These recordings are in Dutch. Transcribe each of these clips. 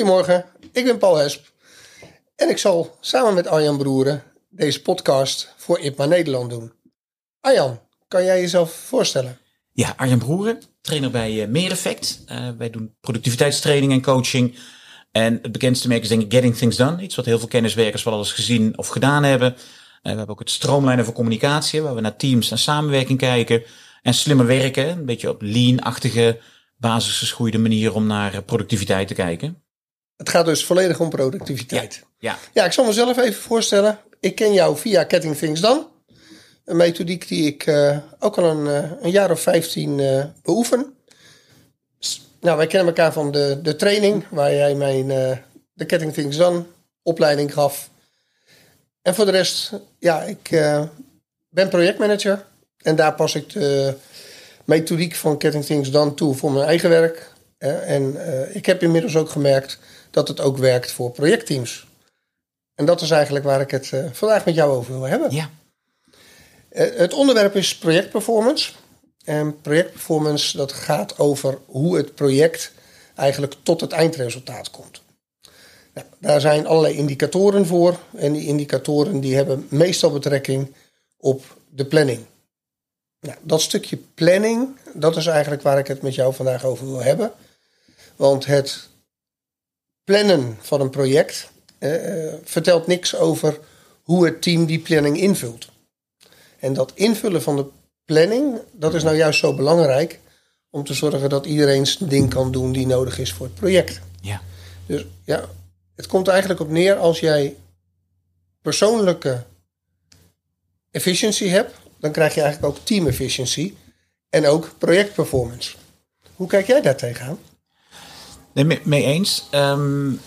Goedemorgen, ik ben Paul Hesp en ik zal samen met Arjan Broeren deze podcast voor IPMA Nederland doen. Arjan, kan jij jezelf voorstellen? Ja, Arjan Broeren, trainer bij uh, Meer Effect. Uh, wij doen productiviteitstraining en coaching. En het bekendste merk is denk ik Getting Things Done. Iets wat heel veel kenniswerkers wel eens gezien of gedaan hebben. Uh, we hebben ook het stroomlijnen voor communicatie, waar we naar teams en samenwerking kijken. En slimmer werken, een beetje op lean-achtige, basisgeschoeide manier om naar productiviteit te kijken. Het gaat dus volledig om productiviteit. Ja. Ja, ik zal mezelf even voorstellen. Ik ken jou via Getting Things Done. Een methodiek die ik uh, ook al een, uh, een, jaar of 15 uh, beoefen. Nou, wij kennen elkaar van de, de training, waar jij mijn de Getting Things Done opleiding gaf. En voor de rest, ja, ik ben projectmanager. En daar pas ik de methodiek van Getting Things Done toe voor mijn eigen werk. en ik heb inmiddels ook gemerkt dat het ook werkt voor projectteams. En dat is eigenlijk waar ik het vandaag met jou over wil hebben. Ja. Het onderwerp is projectperformance. En projectperformance dat gaat over hoe het project eigenlijk tot het eindresultaat komt. Nou, daar zijn allerlei indicatoren voor. En die indicatoren die hebben meestal betrekking op de planning. Nou, dat stukje planning, dat is eigenlijk waar ik het met jou vandaag over wil hebben. Want het plannen van een project eh, vertelt niks over hoe het team die planning invult. En dat invullen van de planning, dat is nou juist zo belangrijk om te zorgen dat iedereen zijn ding kan doen die nodig is voor het project. Ja. Dus ja, het komt eigenlijk op neer als jij persoonlijke efficiency hebt, dan krijg je eigenlijk ook team efficiency en ook projectperformance. Hoe kijk jij daar tegenaan? Nee, mee, eens. Um,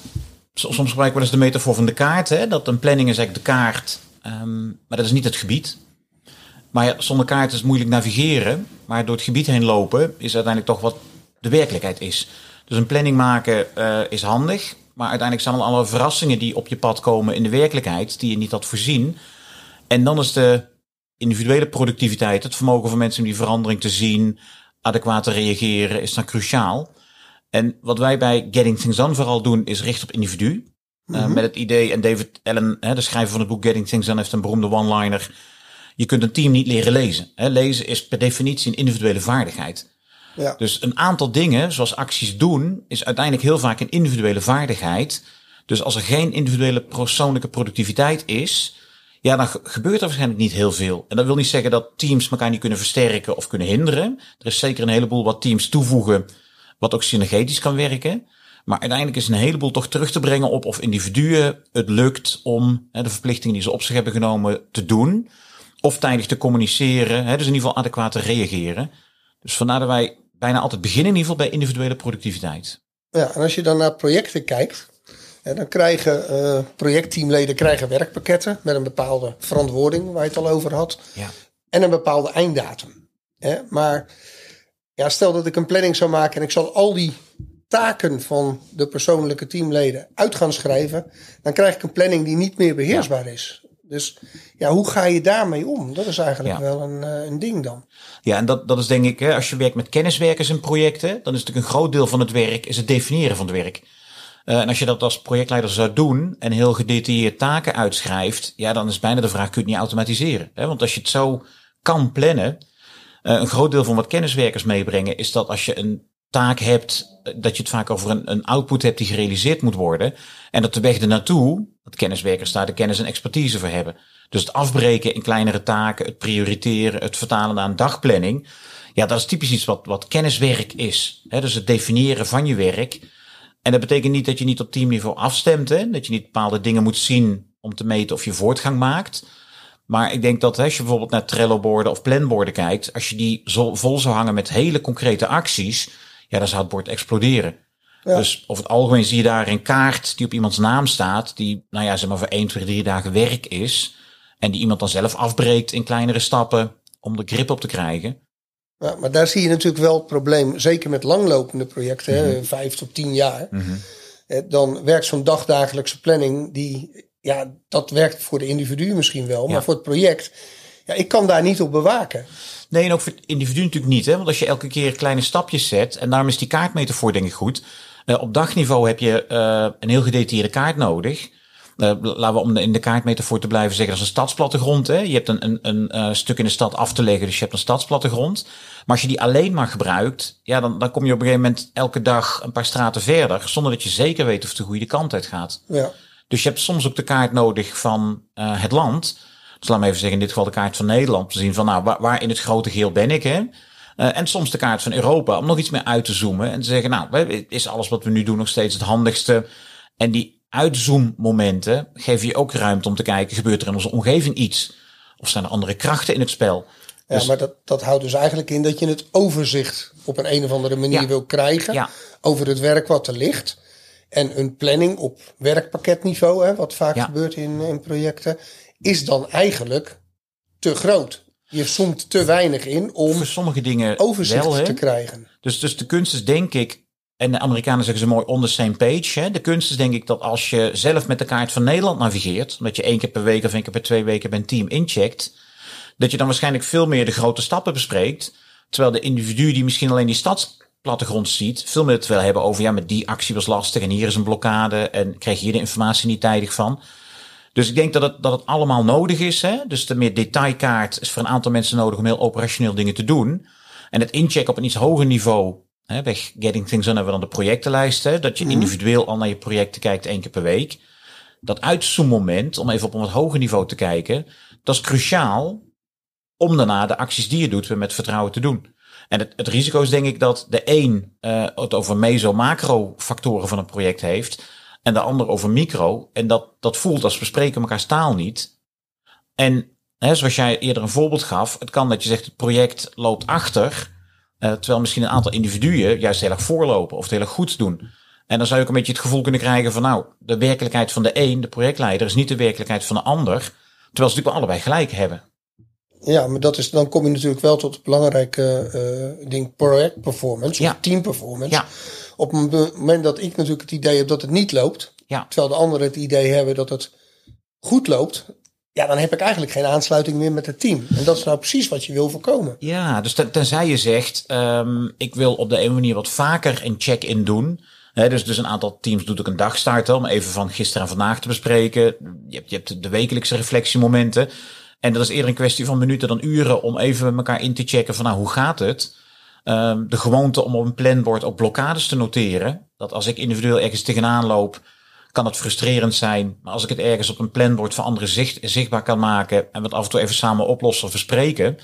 soms gebruik ik wel eens de metafoor van de kaart. Hè? Dat een planning is eigenlijk de kaart, um, maar dat is niet het gebied. Maar ja, zonder kaart is het moeilijk navigeren. Maar door het gebied heen lopen is uiteindelijk toch wat de werkelijkheid is. Dus een planning maken uh, is handig. Maar uiteindelijk zijn alle verrassingen die op je pad komen in de werkelijkheid, die je niet had voorzien. En dan is de individuele productiviteit, het vermogen van mensen om die verandering te zien, adequaat te reageren, is dan cruciaal. En wat wij bij Getting Things Done vooral doen, is richt op individu. Mm -hmm. uh, met het idee, en David Allen, hè, de schrijver van het boek Getting Things Done, heeft een beroemde one-liner. Je kunt een team niet leren lezen. Hè. Lezen is per definitie een individuele vaardigheid. Ja. Dus een aantal dingen, zoals acties doen, is uiteindelijk heel vaak een individuele vaardigheid. Dus als er geen individuele persoonlijke productiviteit is, ja, dan gebeurt er waarschijnlijk niet heel veel. En dat wil niet zeggen dat teams elkaar niet kunnen versterken of kunnen hinderen. Er is zeker een heleboel wat teams toevoegen, wat ook synergetisch kan werken. Maar uiteindelijk is een heleboel toch terug te brengen op of individuen het lukt om hè, de verplichtingen die ze op zich hebben genomen te doen. Of tijdig te communiceren, hè, dus in ieder geval adequaat te reageren. Dus vandaar dat wij bijna altijd beginnen in ieder geval bij individuele productiviteit. Ja, en als je dan naar projecten kijkt, dan krijgen uh, projectteamleden krijgen werkpakketten met een bepaalde verantwoording, waar je het al over had, Ja. en een bepaalde einddatum. Hè? Maar ja, stel dat ik een planning zou maken en ik zal al die taken van de persoonlijke teamleden uit gaan schrijven, dan krijg ik een planning die niet meer beheersbaar is. Dus ja, hoe ga je daarmee om? Dat is eigenlijk Ja. wel een, eh, een ding dan. Ja, en dat, dat is denk ik, hè, als je werkt met kenniswerkers in projecten, dan is natuurlijk een groot deel van het werk is het definiëren van het werk. Eh, en als je dat als projectleider zou doen en heel gedetailleerd taken uitschrijft, ja, dan is bijna de vraag, kun je het niet automatiseren? Hè? Want als je het zo kan plannen, een groot deel van wat kenniswerkers meebrengen, is dat als je een taak hebt, eh, dat je het vaak over een, een output hebt die gerealiseerd moet worden. En dat de weg ernaartoe, dat kenniswerkers daar de kennis en expertise voor hebben. Dus het afbreken in kleinere taken, het prioriteren, het vertalen naar een dagplanning. Ja, dat is typisch iets wat, wat kenniswerk is. Dus het definiëren van je werk. En dat betekent niet dat je niet op teamniveau afstemt. Hè? Dat je niet bepaalde dingen moet zien om te meten of je voortgang maakt. Maar ik denk dat als je bijvoorbeeld naar Trello-borden of planborden kijkt, als je die zo, vol zou hangen met hele concrete acties, ja, dan zou het bord exploderen. Ja. Dus over het algemeen zie je daar een kaart die op iemands naam staat, die, nou ja, zeg maar voor 1, 2, 3 dagen werk is. En die iemand dan zelf afbreekt in kleinere stappen om de grip op te krijgen. Ja, maar daar zie je natuurlijk wel het probleem, zeker met langlopende projecten, hè, vijf tot tien jaar. Eh, Dan werkt zo'n dagdagelijkse planning, die, ja, dat werkt voor de individu misschien wel, maar Ja. voor het project, ja, ik kan daar niet op bewaken. Nee, en ook voor het individu natuurlijk niet. Hè? Want als je elke keer kleine stapjes zet, en daarom is die kaartmetafoor denk ik goed. Uh, op dagniveau heb je uh, een heel gedetailleerde kaart nodig. Uh, laten we om in de kaartmetafoor te blijven zeggen, dat is een stadsplattegrond. Hè? Je hebt een, een, een uh, stuk in de stad af te leggen, dus je hebt een stadsplattegrond. Maar als je die alleen maar gebruikt, ja, dan, dan kom je op een gegeven moment elke dag een paar straten verder, zonder dat je zeker weet of het de goede kant uit gaat. Ja. Dus je hebt soms ook de kaart nodig van uh, het land. Dus laat me even zeggen, in dit geval de kaart van Nederland. Te zien van, nou, waar, waar in het grote geheel ben ik, hè? Uh, en soms de kaart van Europa, om nog iets meer uit te zoomen en te zeggen, nou, is alles wat we nu doen nog steeds het handigste? En die uitzoommomenten geven je ook ruimte om te kijken, gebeurt er in onze omgeving iets? Of zijn er andere krachten in het spel? Ja, dus, maar dat, dat houdt dus eigenlijk in dat je het overzicht op een, een of andere manier Ja. wil krijgen Ja. over het werk wat er ligt. En een planning op werkpakketniveau, hè, wat vaak Ja. gebeurt in, in projecten, is dan eigenlijk te groot. Je zoomt te weinig in om voor sommige dingen overzicht wel, te krijgen. Dus, dus de kunst is denk ik, en de Amerikanen zeggen ze mooi on the same page. Hè? De kunst is denk ik dat als je zelf met de kaart van Nederland navigeert, omdat je één keer per week of één keer per twee weken bij een team incheckt, dat je dan waarschijnlijk veel meer de grote stappen bespreekt. Terwijl de individu die misschien alleen die stadsplattegrond ziet, veel meer het wil hebben over, ja, met die actie was lastig en hier is een blokkade en krijg je hier de informatie niet tijdig van. Dus ik denk dat het, dat het allemaal nodig is. Hè? Dus de meer detailkaart is voor een aantal mensen nodig om heel operationeel dingen te doen. En het inchecken op een iets hoger niveau, hè, bij Getting Things Done hebben we dan de projectenlijst. Hè? Dat je individueel al naar je projecten kijkt één keer per week. Dat uitzoommoment, om even op een wat hoger niveau te kijken, dat is cruciaal om daarna de acties die je doet weer met vertrouwen te doen. En het, het risico is denk ik dat de een uh, het over meso-macro factoren van een project heeft en de ander over micro. En dat, dat voelt als we spreken elkaar taal niet. En hè, zoals jij eerder een voorbeeld gaf, het kan dat je zegt het project loopt achter, uh, terwijl misschien een aantal individuen juist heel erg voorlopen of het heel erg goed doen. En dan zou je ook een beetje het gevoel kunnen krijgen van nou, de werkelijkheid van de een, de projectleider, is niet de werkelijkheid van de ander. Terwijl ze natuurlijk allebei gelijk hebben. Ja, maar dat is, dan kom je natuurlijk wel tot het belangrijke uh, ding projectperformance, Ja. of teamperformance. Ja. Op het moment dat ik natuurlijk het idee heb dat het niet loopt, Ja. terwijl de anderen het idee hebben dat het goed loopt, ja, dan heb ik eigenlijk geen aansluiting meer met het team. En dat is nou precies wat je wil voorkomen. Ja, dus ten, tenzij je zegt, um, ik wil op de een manier wat vaker een check-in doen. He, dus, dus een aantal teams doet ook een dagstart om even van gisteren en vandaag te bespreken. Je hebt, je hebt de wekelijkse reflectiemomenten. En dat is eerder een kwestie van minuten dan uren om even met elkaar in te checken van nou, hoe gaat het? Um, de gewoonte om op een planbord ook blokkades te noteren. Dat als ik individueel ergens tegenaan loop, kan het frustrerend zijn. Maar als ik het ergens op een planbord voor anderen zicht, zichtbaar kan maken en we het af en toe even samen oplossen of bespreken.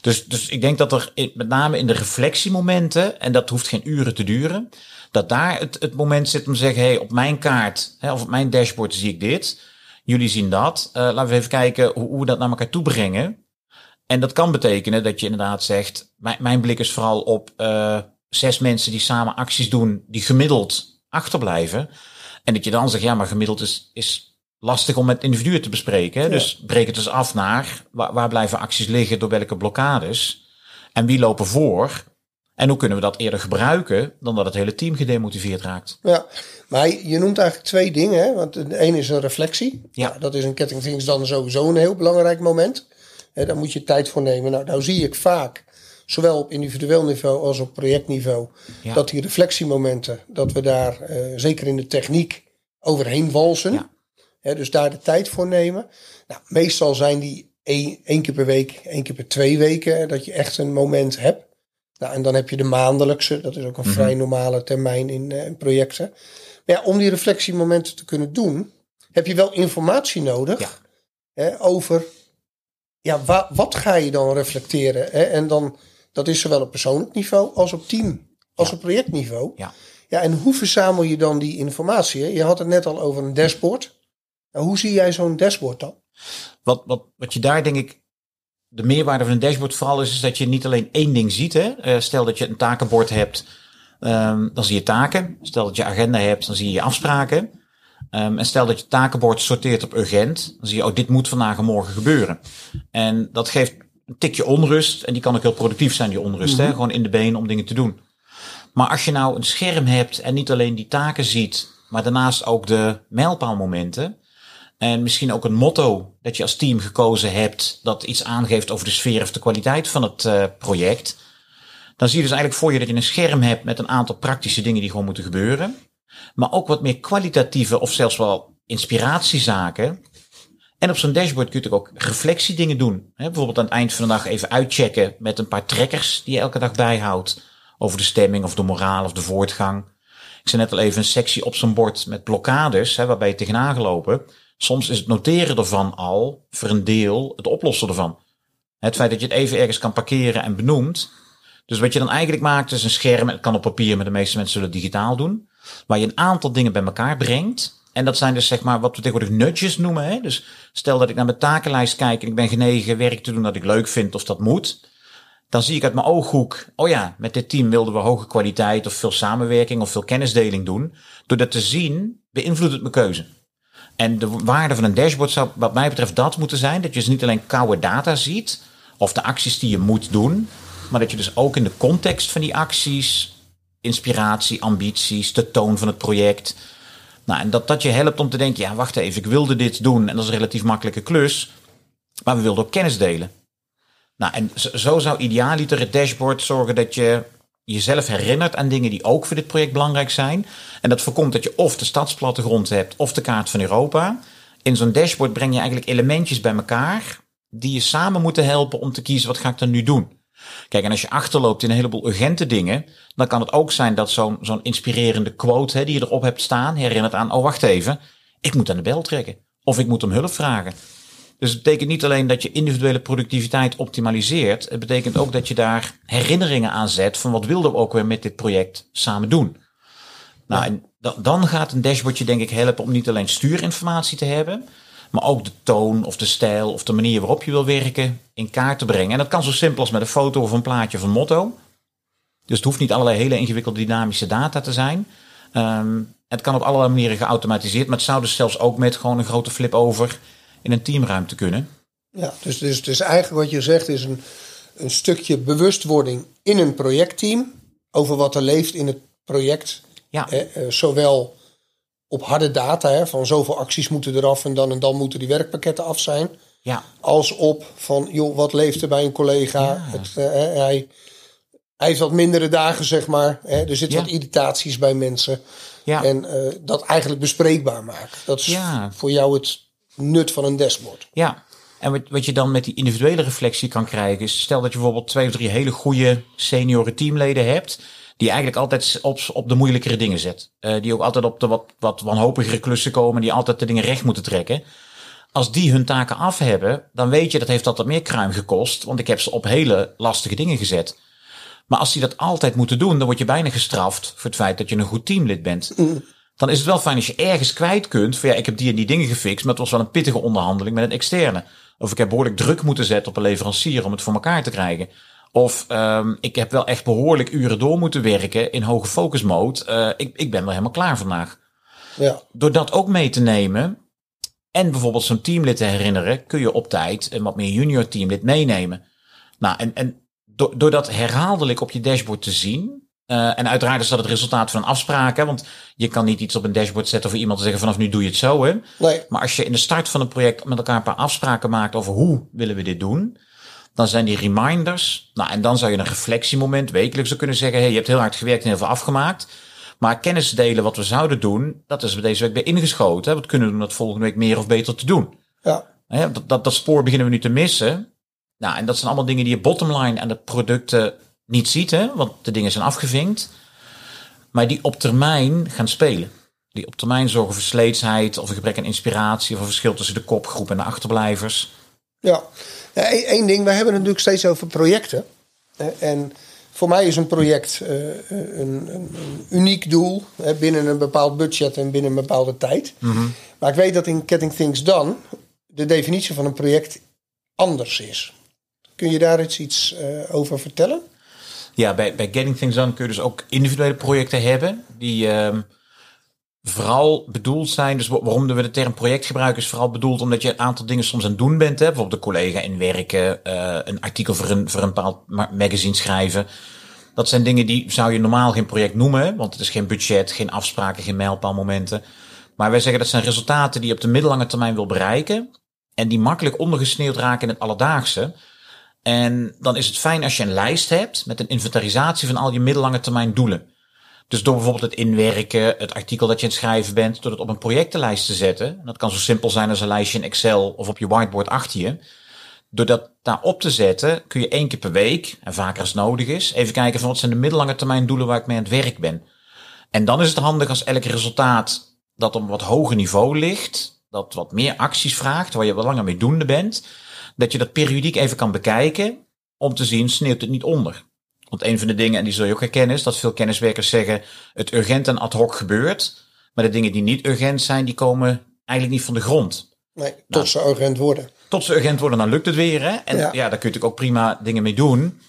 Dus, dus ik denk dat er met name in de reflectiemomenten, en dat hoeft geen uren te duren, dat daar het, het moment zit om te zeggen, hey, op mijn kaart hè, of op mijn dashboard zie ik dit. Jullie zien dat. Uh, laten we even kijken hoe, hoe we dat naar elkaar toe brengen. En dat kan betekenen dat je inderdaad zegt, mijn, mijn blik is vooral op uh, zes mensen die samen acties doen, die gemiddeld achterblijven. En dat je dan zegt, ja, maar gemiddeld is, is lastig om met individuen te bespreken. Ja. Dus breek het dus af naar waar, waar blijven acties liggen, door welke blokkades. En wie lopen voor? En hoe kunnen we dat eerder gebruiken dan dat het hele team gedemotiveerd raakt? Ja, maar je noemt eigenlijk twee dingen. Hè? Want de ene is een reflectie. Ja. Nou, dat is een Ketting Things dan sowieso een heel belangrijk moment. Hè, daar moet je tijd voor nemen. Nou, nou zie ik vaak, zowel op individueel niveau als op projectniveau, Ja. dat die reflectiemomenten, dat we daar eh, zeker in de techniek overheen walsen. Ja. Hè, dus daar de tijd voor nemen. Nou, meestal zijn die één, één keer per week, één keer per twee weken, dat je echt een moment hebt. Nou, en dan heb je de maandelijkse, dat is ook een Mhm. vrij normale termijn in, eh, in projecten. Maar ja, om die reflectiemomenten te kunnen doen, heb je wel informatie nodig Ja. hè, over ja, wa, wat ga je dan reflecteren. Hè? En dan, dat is zowel op persoonlijk niveau als op team, als Ja. op projectniveau. Ja. Ja, en hoe verzamel je dan die informatie? Hè? Je had het net al over een dashboard. Nou, hoe zie jij zo'n dashboard dan? Wat, wat, wat je daar denk ik de meerwaarde van een dashboard vooral is, is dat je niet alleen één ding ziet. Hè? Uh, stel dat je een takenbord hebt, um, dan zie je taken. Stel dat je agenda hebt, dan zie je afspraken. Um, en stel dat je takenbord sorteert op urgent, dan zie je, oh, dit moet vandaag en morgen gebeuren. En dat geeft een tikje onrust. En die kan ook heel productief zijn, die onrust. Hè? Gewoon in de benen om dingen te doen. Maar als je nou een scherm hebt en niet alleen die taken ziet, maar daarnaast ook de mijlpaalmomenten. En misschien ook een motto dat je als team gekozen hebt dat iets aangeeft over de sfeer of de kwaliteit van het uh, project. Dan zie je dus eigenlijk voor je dat je een scherm hebt met een aantal praktische dingen die gewoon moeten gebeuren. Maar ook wat meer kwalitatieve of zelfs wel inspiratiezaken. En op zo'n dashboard kun je ook reflectiedingen doen. bijvoorbeeld aan het eind van de dag even uitchecken met een paar trackers die je elke dag bijhoudt. Over de stemming of de moraal of de voortgang. Ik zei net al even een sectie op zo'n bord met blokkades waarbij je tegenaan gelopen. Soms is het noteren ervan al voor een deel het oplossen ervan. Het feit dat je het even ergens kan parkeren en benoemt. Dus wat je dan eigenlijk maakt is een scherm. Het kan op papier, maar de meeste mensen zullen het digitaal doen. Waar je een aantal dingen bij elkaar brengt. En dat zijn dus zeg maar wat we tegenwoordig nudges noemen. Hè? Dus stel dat ik naar mijn takenlijst kijk en ik ben genegen werk te doen dat ik leuk vind of dat moet. Dan zie ik uit mijn ooghoek, oh ja, met dit team wilden we hoge kwaliteit of veel samenwerking of veel kennisdeling doen. Door dat te zien, beïnvloedt het mijn keuze. En de waarde van een dashboard zou wat mij betreft dat moeten zijn. Dat je dus niet alleen koude data ziet of de acties die je moet doen. Maar dat je dus ook in de context van die acties, inspiratie, ambities, de toon van het project. Nou, en dat dat je helpt om te denken, ja, wacht even, ik wilde dit doen en dat is een relatief makkelijke klus. Maar we wilden ook kennis delen. Nou, en zo zou idealiter het dashboard zorgen dat je jezelf herinnert aan dingen die ook voor dit project belangrijk zijn. En dat voorkomt dat je of de stadsplattegrond hebt of de kaart van Europa. In zo'n dashboard breng je eigenlijk elementjes bij elkaar die je samen moeten helpen om te kiezen wat ga ik dan nu doen. Kijk, en als je achterloopt in een heleboel urgente dingen, dan kan het ook zijn dat zo'n zo'n inspirerende quote hè, die je erop hebt staan, herinnert aan, oh wacht even, ik moet aan de bel trekken. Of ik moet om hulp vragen. Dus het betekent niet alleen dat je individuele productiviteit optimaliseert. Het betekent ook dat je daar herinneringen aan zet van wat wilden we ook weer met dit project samen doen. Nou, en dan gaat een dashboardje denk ik helpen om niet alleen stuurinformatie te hebben, maar ook de toon of de stijl of de manier waarop je wil werken in kaart te brengen. En dat kan zo simpel als met een foto of een plaatje of een motto. Dus het hoeft niet allerlei hele ingewikkelde dynamische data te zijn. Um, het kan op allerlei manieren geautomatiseerd, maar het zou dus zelfs ook met gewoon een grote flip over in een teamruimte kunnen. Ja, dus, dus, dus eigenlijk wat je zegt is een, een stukje bewustwording in een projectteam over wat er leeft in het project. Ja. Eh, zowel op harde data, hè, van zoveel acties moeten eraf en dan en dan moeten die werkpakketten af zijn. Ja. Als op van, joh, wat leeft er bij een collega? Het, uh, hij, hij heeft wat mindere dagen, zeg maar. Hè, er zitten wat irritaties bij mensen. Ja. En uh, dat eigenlijk bespreekbaar maken. Dat is voor jou het nut van een dashboard. Ja, en wat, wat je dan met die individuele reflectie kan krijgen, is stel dat je bijvoorbeeld twee of drie hele goede senioren teamleden hebt, die eigenlijk altijd op, op de moeilijkere dingen zet. Uh, die ook altijd op de wat, wat wanhopigere klussen komen, die altijd de dingen recht moeten trekken. Als die hun taken af hebben, dan weet je dat heeft altijd meer kruim gekost, want ik heb ze op hele lastige dingen gezet. Maar als die dat altijd moeten doen, dan word je bijna gestraft voor het feit dat je een goed teamlid bent. Mm dan is het wel fijn als je ergens kwijt kunt. Van ja, ik heb die en die dingen gefixt, maar het was wel een pittige onderhandeling met een externe. Of ik heb behoorlijk druk moeten zetten op een leverancier om het voor elkaar te krijgen. Of um, ik heb wel echt behoorlijk uren door moeten werken in hoge focus mode. Uh, ik, ik ben wel helemaal klaar vandaag. Ja. Door dat ook mee te nemen en bijvoorbeeld zo'n teamlid te herinneren, kun je op tijd een wat meer junior teamlid meenemen. Nou, en, en door dat herhaaldelijk op je dashboard te zien, uh, en uiteraard is dat het resultaat van een afspraak. Hè? Want je kan niet iets op een dashboard zetten voor iemand te zeggen vanaf nu doe je het zo. Hè? Nee. Maar als je in de start van een project met elkaar een paar afspraken maakt over hoe willen we dit doen. Dan zijn die reminders. Nou, en dan zou je een reflectiemoment wekelijks kunnen zeggen. Hey, je hebt heel hard gewerkt en heel veel afgemaakt. Maar kennis delen wat we zouden doen, dat is we deze week bij ingeschoten. Wat kunnen we doen dat volgende week meer of beter te doen? Ja. Dat, dat, dat spoor beginnen we nu te missen. Nou, en dat zijn allemaal dingen die je bottomline aan de producten niet ziet, hè, want de dingen zijn afgevinkt. Maar die op termijn gaan spelen. Die op termijn zorgen voor sleetsheid of een gebrek aan inspiratie of een verschil tussen de kopgroep en de achterblijvers. Ja, ja één ding, we hebben het natuurlijk steeds over projecten. En voor mij is een project uh, een, een, uniek doel hè, binnen een bepaald budget en binnen een bepaalde tijd. Mm Maar ik weet dat in Getting Things Done de definitie van een project anders is. Kun je daar iets, iets uh, over vertellen? Ja, bij, bij Getting Things Done kun je dus ook individuele projecten hebben die um, vooral bedoeld zijn. Dus waarom we de term project gebruiken is vooral bedoeld omdat je een aantal dingen soms aan het doen bent. Hè? Bijvoorbeeld de collega in werken, uh, een artikel voor een, voor een bepaald magazine schrijven. Dat zijn dingen die zou je normaal geen project noemen, want het is geen budget, geen afspraken, geen mijlpaalmomenten. Maar wij zeggen dat zijn resultaten die je op de middellange termijn wil bereiken en die makkelijk ondergesneeuwd raken in het alledaagse. En dan is het fijn als je een lijst hebt met een inventarisatie van al je middellange termijn doelen. Dus door bijvoorbeeld het inwerken, het artikel dat je aan het schrijven bent, door het op een projectenlijst te zetten. Dat kan zo simpel zijn als een lijstje in Excel of op je whiteboard achter je. Door dat daar op te zetten, kun je één keer per week, en vaker als nodig is, even kijken van wat zijn de middellange termijn doelen waar ik mee aan het werk ben. En dan is het handig als elk resultaat dat op een wat hoger niveau ligt, dat wat meer acties vraagt, waar je wat langer mee doende bent, dat je dat periodiek even kan bekijken om te zien, sneeuwt het niet onder. Want een van de dingen, en die zul je ook herkennen, is dat veel kenniswerkers zeggen, het urgent en ad hoc gebeurt, maar de dingen die niet urgent zijn, die komen eigenlijk niet van de grond. Nee, tot nou, ze urgent worden. Tot ze urgent worden, dan lukt het weer. Hè? En ja. ja, daar kun je natuurlijk ook prima dingen mee doen.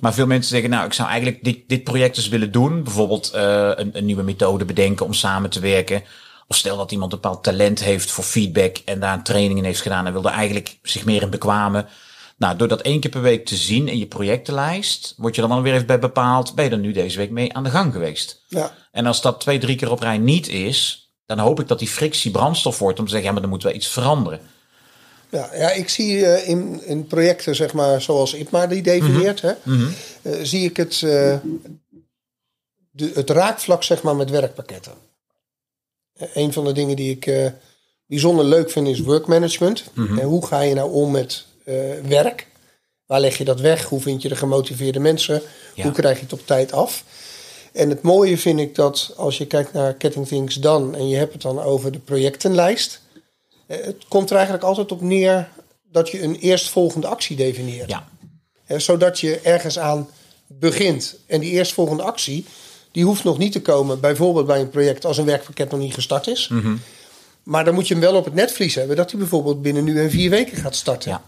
Maar veel mensen zeggen, nou, ik zou eigenlijk dit, dit project eens willen doen. Bijvoorbeeld uh, een, een nieuwe methode bedenken om samen te werken. Of stel dat iemand een bepaald talent heeft voor feedback en daar een training in heeft gedaan en wilde eigenlijk zich meer in bekwamen. Nou, door dat één keer per week te zien in je projectenlijst, word je dan alweer even bij bepaald, ben je er nu deze week mee aan de gang geweest. Ja. En als dat twee, drie keer op rij niet is, dan hoop ik dat die frictie brandstof wordt om te zeggen, ja, maar dan moeten we iets veranderen. Ja, ja ik zie uh, in, in projecten, zeg maar, zoals IPMA die definieert, mm -hmm. hè, mm -hmm. uh, zie ik het, uh, de, het raakvlak, zeg maar, met werkpakketten. Een van de dingen die ik bijzonder leuk vind is workmanagement. Mm -hmm. En hoe ga je nou om met werk? Waar leg je dat weg? Hoe vind je de gemotiveerde mensen? Ja. Hoe krijg je het op tijd af? En het mooie vind ik dat als je kijkt naar Getting Things Done en je hebt het dan over de projectenlijst eh, het komt er eigenlijk altijd op neer dat je een eerstvolgende actie definieert. Ja. Zodat je ergens aan begint. En die eerstvolgende actie, die hoeft nog niet te komen, bijvoorbeeld bij een project als een werkpakket nog niet gestart is. Mm -hmm. Maar dan moet je hem wel op het netvlies hebben dat hij bijvoorbeeld binnen nu en vier weken gaat starten. Ja.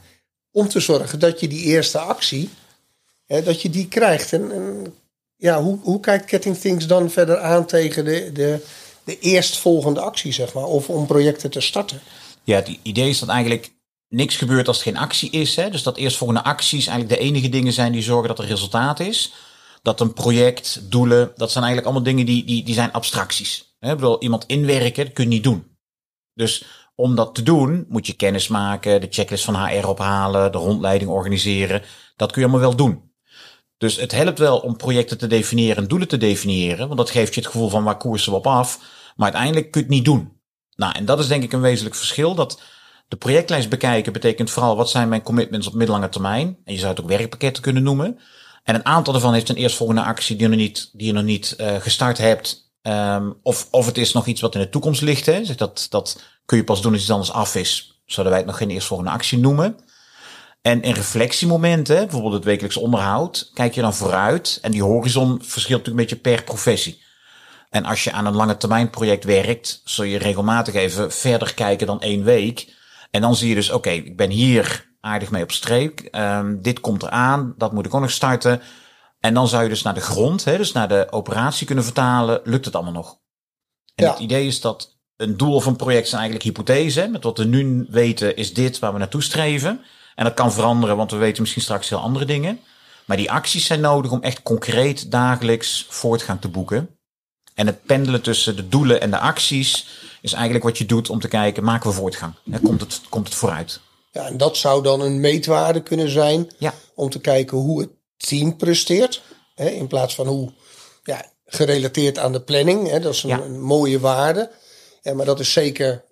Om te zorgen dat je die eerste actie, hè, dat je die krijgt. En, en, ja, hoe, hoe kijkt Getting Things dan verder aan tegen de, de, de eerstvolgende actie, zeg maar, of om projecten te starten? Ja, het idee is dat eigenlijk niks gebeurt als er geen actie is. Hè? Dus dat eerstvolgende acties eigenlijk de enige dingen zijn die zorgen dat er resultaat is. Dat een project, doelen, dat zijn eigenlijk allemaal dingen die, die, die zijn abstracties. Hè? Ik bedoel, iemand inwerken, dat kun je niet doen. Dus om dat te doen, moet je kennis maken, de checklist van HR ophalen, de rondleiding organiseren. Dat kun je allemaal wel doen. Dus het helpt wel om projecten te definiëren en doelen te definiëren, want dat geeft je het gevoel van waar koersen we op af. Maar uiteindelijk kun je het niet doen. Nou, en dat is denk ik een wezenlijk verschil. Dat de projectlijst bekijken betekent vooral wat zijn mijn commitments op middellange termijn. En je zou het ook werkpakketten kunnen noemen. En een aantal daarvan heeft een eerstvolgende actie die je nog niet, die je nog niet uh, gestart hebt. Um, of, of het is nog iets wat in de toekomst ligt. Hè. Zeg dat, dat kun je pas doen als iets anders af is. Zouden wij het nog geen eerstvolgende actie noemen. En in reflectiemomenten, bijvoorbeeld het wekelijks onderhoud, kijk je dan vooruit. En die horizon verschilt natuurlijk een beetje per professie. En als je aan een lange termijn project werkt, zul je regelmatig even verder kijken dan één week. En dan zie je dus, oké, ik ben hier aardig mee op streek. Um, dit komt eraan, dat moet ik ook nog starten. En dan zou je dus naar de grond, hè, dus naar de operatie kunnen vertalen. Lukt het allemaal nog? En ja. het idee is dat een doel of een project zijn eigenlijk hypothese. Met wat we nu weten is dit waar we naartoe streven. En dat kan veranderen, want we weten misschien straks heel andere dingen. Maar die acties zijn nodig om echt concreet dagelijks voortgang te boeken. En het pendelen tussen de doelen en de acties is eigenlijk wat je doet om te kijken, maken we voortgang? Komt het, komt het vooruit? Ja, en dat zou dan een meetwaarde kunnen zijn ja. om te kijken hoe het team presteert. Hè, in plaats van hoe ja, gerelateerd aan de planning. Hè, dat is een, Ja. een mooie waarde. Ja, maar dat is zeker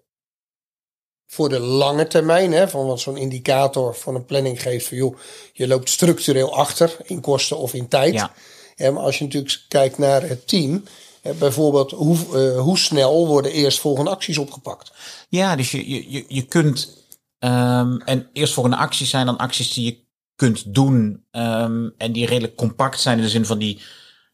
voor de lange termijn. Hè, van wat zo'n indicator van een planning geeft van joh, je loopt structureel achter in kosten of in tijd. Ja. Ja, maar als je natuurlijk kijkt naar het team, hè, bijvoorbeeld hoe, eh, hoe snel worden eerstvolgende acties opgepakt? Ja, dus je, je, je kunt. Ehm en eerstvolgende acties zijn dan acties die je kunt doen. ehm en die redelijk compact zijn in de zin van die.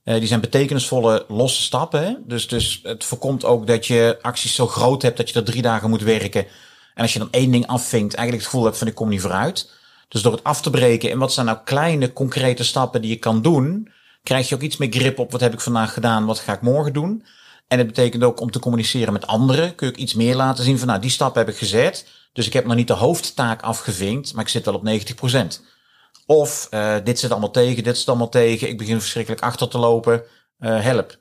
eh, die zijn betekenisvolle losse stappen. Hè? Dus, dus het voorkomt ook dat je acties zo groot hebt dat je er drie dagen moet werken. En als je dan één ding afvinkt, eigenlijk het gevoel hebt van ik kom niet vooruit. Dus door het af te breken en wat zijn nou kleine concrete stappen die je kan doen, krijg je ook iets meer grip op wat heb ik vandaag gedaan, wat ga ik morgen doen. En het betekent ook om te communiceren met anderen, kun je ook iets meer laten zien van nou die stap heb ik gezet. Dus ik heb nog niet de hoofdtaak afgevinkt, maar ik zit wel op 90%. Of uh, dit zit allemaal tegen, dit zit allemaal tegen, ik begin verschrikkelijk achter te lopen, uh, help.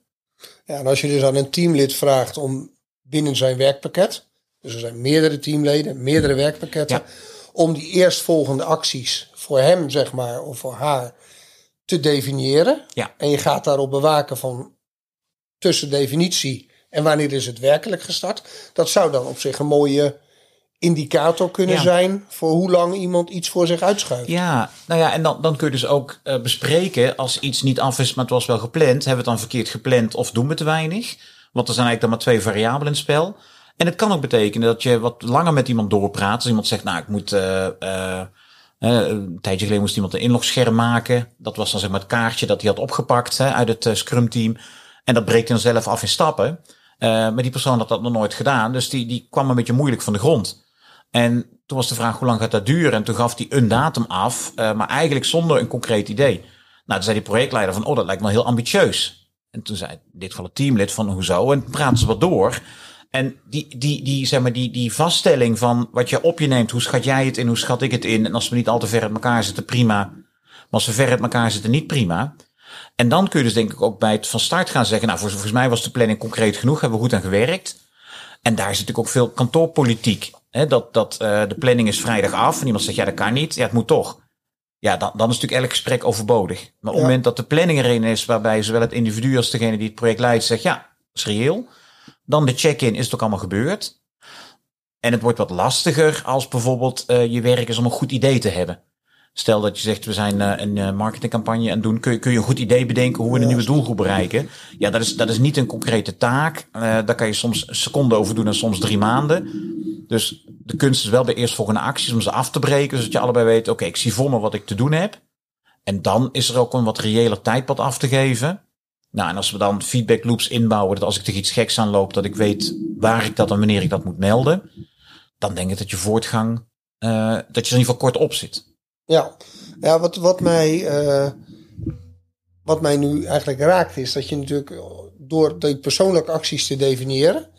Ja, en als je dus aan een teamlid vraagt om binnen zijn werkpakket, dus er zijn meerdere teamleden, meerdere werkpakketten, Ja. om die eerstvolgende acties voor hem, zeg maar, of voor haar te definiëren. Ja. En je gaat daarop bewaken van tussen definitie en wanneer is het werkelijk gestart. Dat zou dan op zich een mooie indicator kunnen Ja. zijn voor hoe lang iemand iets voor zich uitschuift. Ja, nou ja, en dan, dan kun je dus ook eh, bespreken als iets niet af is, maar het was wel gepland. Hebben we het dan verkeerd gepland of doen we te weinig? Want er zijn eigenlijk dan maar twee variabelen in het spel. En het kan ook betekenen dat je wat langer met iemand doorpraat. Als iemand zegt, nou, ik moet... eh, eh, een tijdje geleden moest iemand een inlogscherm maken. Dat was dan zeg maar het kaartje dat hij had opgepakt hè, uit het eh, Scrum team. En dat breekt dan zelf af in stappen. Eh, maar die persoon had dat nog nooit gedaan. Dus die, die kwam een beetje moeilijk van de grond. En toen was de vraag, hoe lang gaat dat duren? En toen gaf hij een datum af, eh, maar eigenlijk zonder een concreet idee. Nou, toen zei die projectleider van, oh, dat lijkt me heel ambitieus. En toen zei in dit geval het teamlid van, hoezo? En praten ze wat door. En die, die, die, zeg maar, die, die vaststelling van wat je op je neemt, hoe schat jij het in, hoe schat ik het in? En als we niet al te ver uit elkaar zitten, prima. Maar als we ver uit elkaar zitten, niet prima. En dan kun je dus denk ik ook bij het van start gaan zeggen, nou, volgens mij was de planning concreet genoeg, hebben we goed aan gewerkt. En daar zit natuurlijk ook veel kantoorpolitiek. Hè, dat dat eh, de planning is vrijdag af en iemand zegt, ja, dat kan niet. Ja, het moet toch. Ja, dan, dan is natuurlijk elk gesprek overbodig. Maar op het Ja. moment dat de planning erin is, waarbij zowel het individu als degene die het project leidt zegt, ja, dat is reëel. Dan de check-in, is het ook allemaal gebeurd? En het wordt wat lastiger als bijvoorbeeld eh, je werk is om een goed idee te hebben. Stel dat je zegt, we zijn eh, een eh, marketingcampagne aan doen. Kun je, kun je een goed idee bedenken hoe we een nieuwe doelgroep bereiken? Ja, dat is, dat is niet een concrete taak. Eh, daar kan je soms een seconde over doen en soms drie maanden. Dus de kunst is wel bij eerstvolgende acties om ze af te breken. Zodat je allebei weet, oké, ik zie voor me wat ik te doen heb. En dan is er ook een wat reëler tijdpad af te geven. Nou, en als we dan feedback loops inbouwen, dat als ik tegen iets geks aanloop, dat ik weet waar ik dat en wanneer ik dat moet melden. Dan denk ik dat je voortgang, dat je er in ieder geval kort op zit. Ja, ja wat, wat, mij, eh, wat mij nu eigenlijk raakt is dat je natuurlijk eh, door die persoonlijke acties te definiëren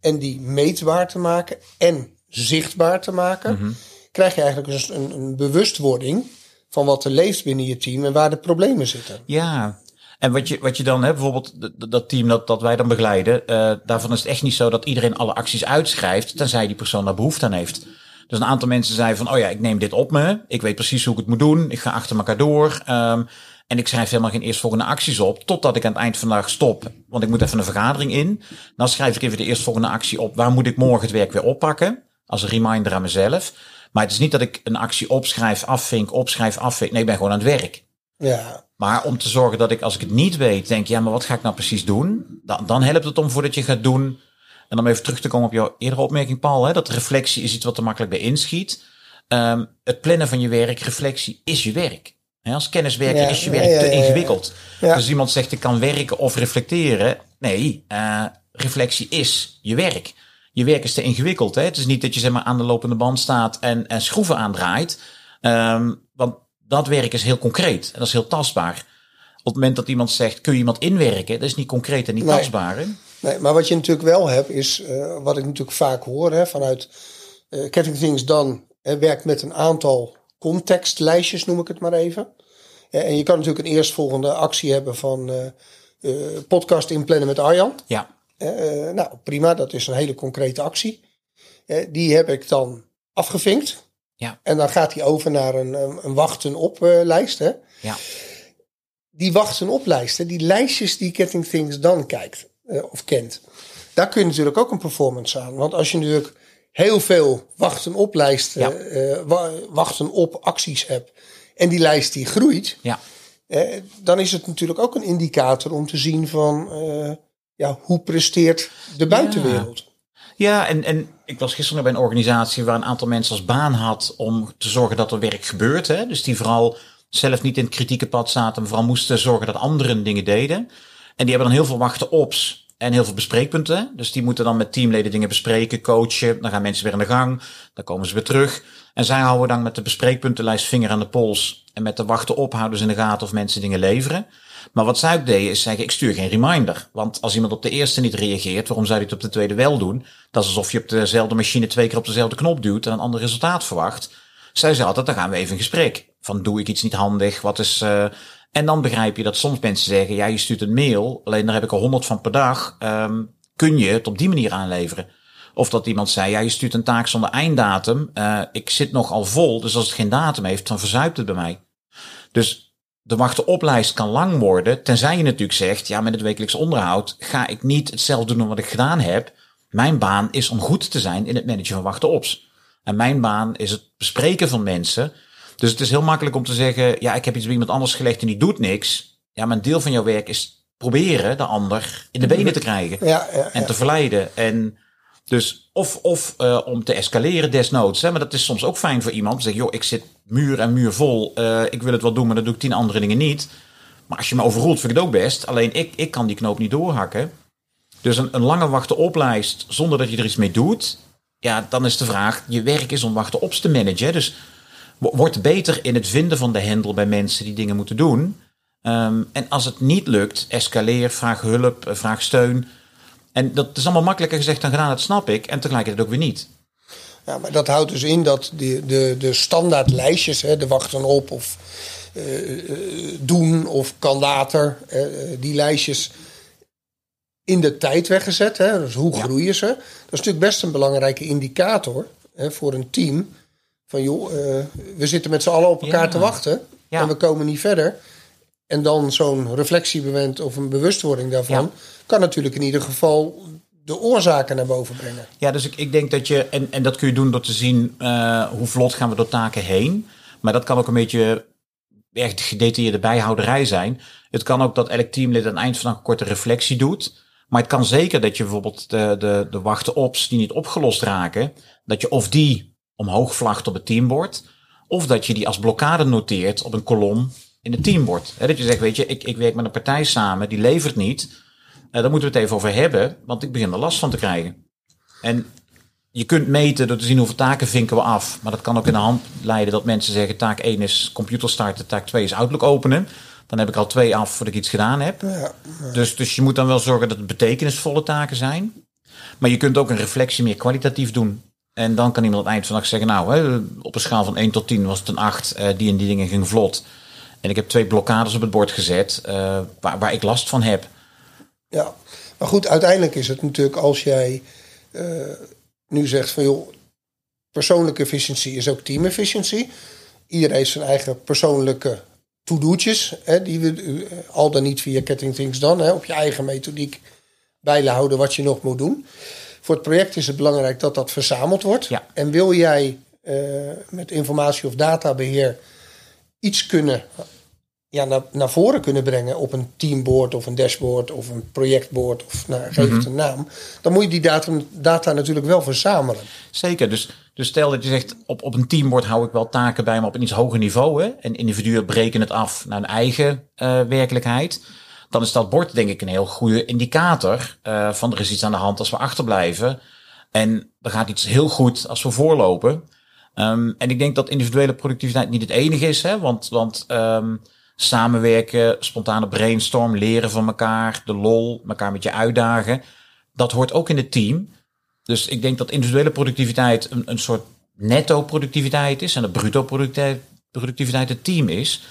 en die meetbaar te maken en zichtbaar te maken, krijg je eigenlijk dus een, een bewustwording van wat er leeft binnen je team en waar de problemen zitten. Ja, en wat je, wat je dan hebt, bijvoorbeeld dat team dat, dat wij dan begeleiden, eh, daarvan is het echt niet zo dat iedereen alle acties uitschrijft, tenzij die persoon daar behoefte aan heeft. Dus een aantal mensen zeiden van, oh ja, ik neem dit op me, ik weet precies hoe ik het moet doen, ik ga achter elkaar door. ehm, en ik schrijf helemaal geen eerstvolgende acties op, totdat ik aan het eind van de dag stop. Want ik moet even een vergadering in. Dan schrijf ik even de eerstvolgende actie op. Waar moet ik morgen het werk weer oppakken? Als een reminder aan mezelf. Maar het is niet dat ik een actie opschrijf, afvink, opschrijf, afvink. Nee, ik ben gewoon aan het werk. Ja, Maar om te zorgen dat ik, als ik het niet weet, denk, ja, maar wat ga ik nou precies doen? Dan, dan helpt het om voordat je gaat doen. En om even terug te komen op jouw eerdere opmerking, Paul, hè, dat reflectie is iets wat er makkelijk bij inschiet. Ehm, het plannen van je werk, reflectie is je werk. Als kenniswerker Ja, is je werk ja, te ja, ingewikkeld. Dus iemand zegt, ik kan werken of reflecteren. Nee, eh, reflectie is je werk. Je werk is te ingewikkeld. Hè? Het is niet dat je zeg maar, aan de lopende band staat en, en schroeven aandraait. Ehm, want dat werk is heel concreet en dat is heel tastbaar. Op het moment dat iemand zegt, kun je iemand inwerken? Dat is niet concreet en niet Nee. tastbaar. Hè? Nee, maar wat je natuurlijk wel hebt, is eh, wat ik natuurlijk vaak hoor hè, vanuit eh Getting Things Done, hè, werkt met een aantal contextlijstjes, noem ik het maar even. En je kan natuurlijk een eerstvolgende actie hebben van eh, podcast inplannen met Arjan. Ja, nou, prima, dat is een hele concrete actie. Die heb ik dan afgevinkt. Ja. En dan gaat hij over naar een, een, wachten op lijst. Hè. ja, Die wachten op lijsten, die lijstjes die Getting Things dan kijkt eh, of kent. Daar kun je natuurlijk ook een performance aan. Want als je natuurlijk heel veel wachten op lijsten, Ja. eh, wa- wachten op acties hebt. En die lijst die groeit. ja. Eh, dan is het natuurlijk ook een indicator om te zien van ja, hoe presteert de buitenwereld. Ja, en, en ik was gisteren bij een organisatie waar een aantal mensen als baan had om te zorgen dat er werk gebeurt. Hè? Dus die vooral zelf niet in het kritieke pad zaten, maar vooral moesten zorgen dat anderen dingen deden. En die hebben dan heel veel wachten ops en heel veel bespreekpunten. Dus die moeten dan met teamleden dingen bespreken, coachen. Dan gaan mensen weer aan de gang, dan komen ze weer terug. En zij houden dan met de bespreekpuntenlijst vinger aan de pols. En met de wachten op houden ze in de gaten of mensen dingen leveren. Maar wat zij ook deden is zeggen, ik stuur geen reminder. Want als iemand op de eerste niet reageert, waarom zou je het op de tweede wel doen? Dat is alsof je op dezelfde machine twee keer op dezelfde knop duwt en een ander resultaat verwacht. Zij zei altijd, dan gaan we even in gesprek. Van doe ik iets niet handig? Wat is... eh En dan begrijp je dat soms mensen zeggen, ja je stuurt een mail, alleen daar heb ik er honderd van per dag. Ehm, kun je het op die manier aanleveren? Of dat iemand zei, ja, je stuurt een taak zonder einddatum. Uh, ik zit nogal vol, dus als het geen datum heeft, dan verzuipt het bij mij. Dus de wachten kan lang worden, tenzij je natuurlijk zegt, ja, met het wekelijks onderhoud ga ik niet hetzelfde doen wat ik gedaan heb. Mijn baan is om goed te zijn in het managen van wachtenops. En mijn baan is het bespreken van mensen. Dus het is heel makkelijk om te zeggen, ja, ik heb iets bij iemand anders gelegd en die doet niks. Ja, maar een deel van jouw werk is proberen de ander in de benen te krijgen. Ja, ja, en te verleiden. En dus of, of uh, om te escaleren desnoods. Hè, maar dat is soms ook fijn voor iemand. Zeg, joh, ik zit muur en muur vol. Uh, ik wil het wel doen, maar dan doe ik tien andere dingen niet. Maar als je me overroelt, vind ik het ook best. Alleen ik, ik kan die knoop niet doorhakken. Dus een, een lange wachten oplijst zonder dat je er iets mee doet. Ja, dan is de vraag, je werk is om wachten op te managen. Dus word beter in het vinden van de hendel bij mensen die dingen moeten doen. Um, en als het niet lukt, escaleer, vraag hulp, eh, vraag steun. En dat is allemaal makkelijker gezegd dan gedaan, dat snap ik. En tegelijkertijd ook weer niet. Ja, maar dat houdt dus in dat de, de, de standaard lijstjes, hè, de wachten op of uh, doen of kan later, uh, die lijstjes in de tijd weggezet. Hè, dus hoe groeien ze? Dat is natuurlijk best een belangrijke indicator hè, voor een team. Van joh, we zitten met z'n allen op elkaar te wachten en we komen niet verder. En dan zo'n reflectiemoment of een bewustwording daarvan kan natuurlijk in ieder geval de oorzaken naar boven brengen. Ja, dus ik, ik denk dat je, en, en dat kun je doen door te zien uh, hoe vlot gaan we door taken heen. Maar dat kan ook een beetje echt gedetailleerde bijhouderij zijn. Het kan ook dat elk teamlid aan het eind van een korte reflectie doet. Maar het kan zeker dat je bijvoorbeeld de, de, de wachten-ops die niet opgelost raken, dat je of die omhoog vlagt op het teamboard, of dat je die als blokkade noteert op een kolom in het teamboard. dat je zegt, weet je, ik, ik werk met een partij samen, die levert niet. Uh, daar moeten we het even over hebben, want ik begin er last van te krijgen. En je kunt meten door te zien hoeveel taken vinken we af. Maar dat kan ook in de hand leiden dat mensen zeggen: taak 1 is computer starten, taak 2 is Outlook openen. Dan heb ik al twee af voordat ik iets gedaan heb. Ja, Dus, dus je moet dan wel zorgen dat het betekenisvolle taken zijn. Maar je kunt ook een reflectie meer kwalitatief doen. En dan kan iemand eind van dag zeggen: Nou, hè, op een schaal van 1 tot 10 was het een 8. Uh, die en die dingen ging vlot. En ik heb twee blokkades op het bord gezet uh, waar, waar ik last van heb. Ja, maar goed, uiteindelijk is het natuurlijk als jij uh, nu zegt van joh, persoonlijke efficiëntie is ook team efficiëntie. Iedereen heeft zijn eigen persoonlijke to-do'tjes, die we al dan niet via Ketting Things dan, hè, op je eigen methodiek bijhouden wat je nog moet doen. Voor het project is het belangrijk dat dat verzameld wordt. Ja. En wil jij uh, met informatie of databeheer iets kunnen ja, naar, naar voren kunnen brengen op een teamboard of een dashboard of een projectboard of nou, geef het mhm. een naam, dan moet je die data, data natuurlijk wel verzamelen. Zeker, dus, dus stel dat je zegt op, op een teamboard hou ik wel taken bij, maar op een iets hoger niveau hè, en individuen breken het af naar een eigen uh, werkelijkheid. Dan is dat bord denk ik een heel goede indicator uh, van er is iets aan de hand als we achterblijven. En er gaat iets heel goed als we voorlopen. Um, en ik denk dat individuele productiviteit niet het enige is, hè, want, want um, samenwerken, spontane brainstorm, leren van elkaar, de lol, elkaar met je uitdagen. Dat hoort ook in het team. Dus ik denk dat individuele productiviteit een, een soort netto productiviteit is en de bruto productiviteit, productiviteit het team is.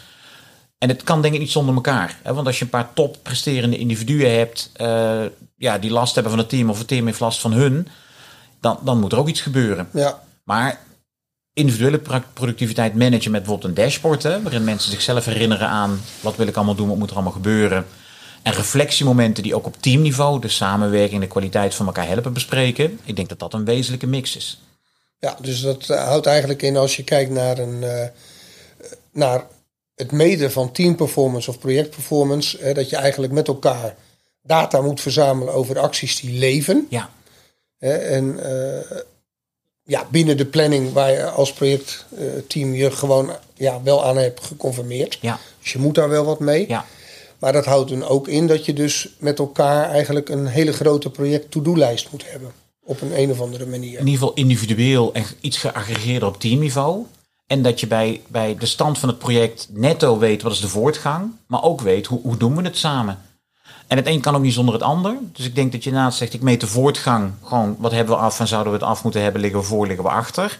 En het kan denk ik niet zonder elkaar. Hè? Want als je een paar top presterende individuen hebt uh, ja, die last hebben van het team of het team heeft last van hun, dan, dan moet er ook iets gebeuren. Ja. Maar individuele productiviteit managen met bijvoorbeeld een dashboard, hè, waarin mensen zichzelf herinneren aan wat wil ik allemaal doen, wat moet er allemaal gebeuren. En reflectiemomenten die ook op teamniveau de samenwerking en de kwaliteit van elkaar helpen bespreken. Ik denk dat dat een wezenlijke mix is. Ja, dus dat eh, houdt eigenlijk in als je kijkt naar, een, uh, naar het meten van teamperformance of projectperformance, hè, dat je eigenlijk met elkaar data moet verzamelen over acties die leven. Ja. en uh, ja, binnen de planning waar je als projectteam je gewoon ja, wel aan hebt geconfirmeerd. Ja. Dus je moet daar wel wat mee. Ja. Maar dat houdt dan ook in dat je dus met elkaar eigenlijk een hele grote project to-do-lijst moet hebben. Op een een of andere manier. In ieder geval individueel en iets geaggregeerd op teamniveau. En dat je bij, bij de stand van het project netto weet wat is de voortgang. Maar ook weet hoe, hoe doen we het samen. En het een kan ook niet zonder het ander. Dus ik denk dat je naast zegt, ik meet de voortgang. Gewoon, wat hebben we af en zouden we het af moeten hebben? Liggen we voor, liggen we achter?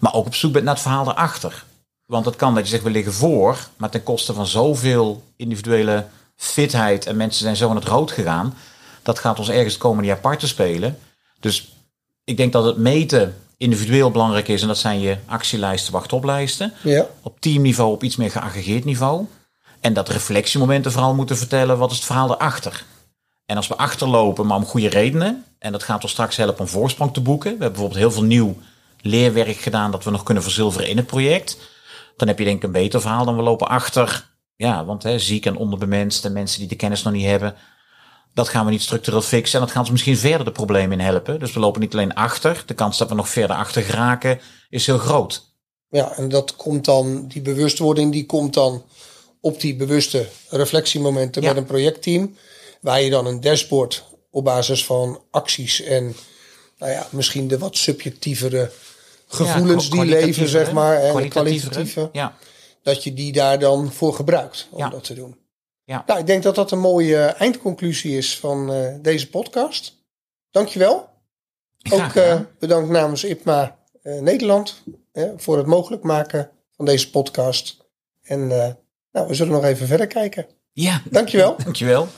Maar ook op zoek bent naar het verhaal erachter. Want het kan dat je zegt, we liggen voor. Maar ten koste van zoveel individuele fitheid. En mensen zijn zo aan het rood gegaan. Dat gaat ons ergens het komende jaar parten spelen. Dus ik denk dat het meten individueel belangrijk is. En dat zijn je actielijsten, wachtoplijsten. Ja. Op teamniveau, op iets meer geaggregeerd niveau. En dat reflectiemomenten vooral moeten vertellen wat is het verhaal erachter. En als we achterlopen, maar om goede redenen. En dat gaat ons straks helpen om voorsprong te boeken. We hebben bijvoorbeeld heel veel nieuw leerwerk gedaan dat we nog kunnen verzilveren in het project. Dan heb je denk ik een beter verhaal dan we lopen achter. Ja, want hè, ziek en onderbemenst en mensen die de kennis nog niet hebben. Dat gaan we niet structureel fixen. En dat gaat ons misschien verder de problemen in helpen. Dus we lopen niet alleen achter. De kans dat we nog verder achter geraken is heel groot. Ja, en dat komt dan, die bewustwording die komt dan op die bewuste reflectiemomenten Ja. met een projectteam. Waar je dan een dashboard op basis van acties en nou ja, misschien de wat subjectievere gevoelens Ja, die leven, zeg maar, en de kwalitatievere. kwalitatieve, Ja, dat je die daar dan voor gebruikt om Ja. dat te doen. Ja. Nou, ik denk dat dat een mooie eindconclusie is van eh, deze podcast. Dankjewel. Ook eh, bedankt namens IPMA eh, Nederland eh, voor het mogelijk maken van deze podcast. En eh, nou, we zullen nog even verder kijken. ja. Dankjewel. Dankjewel.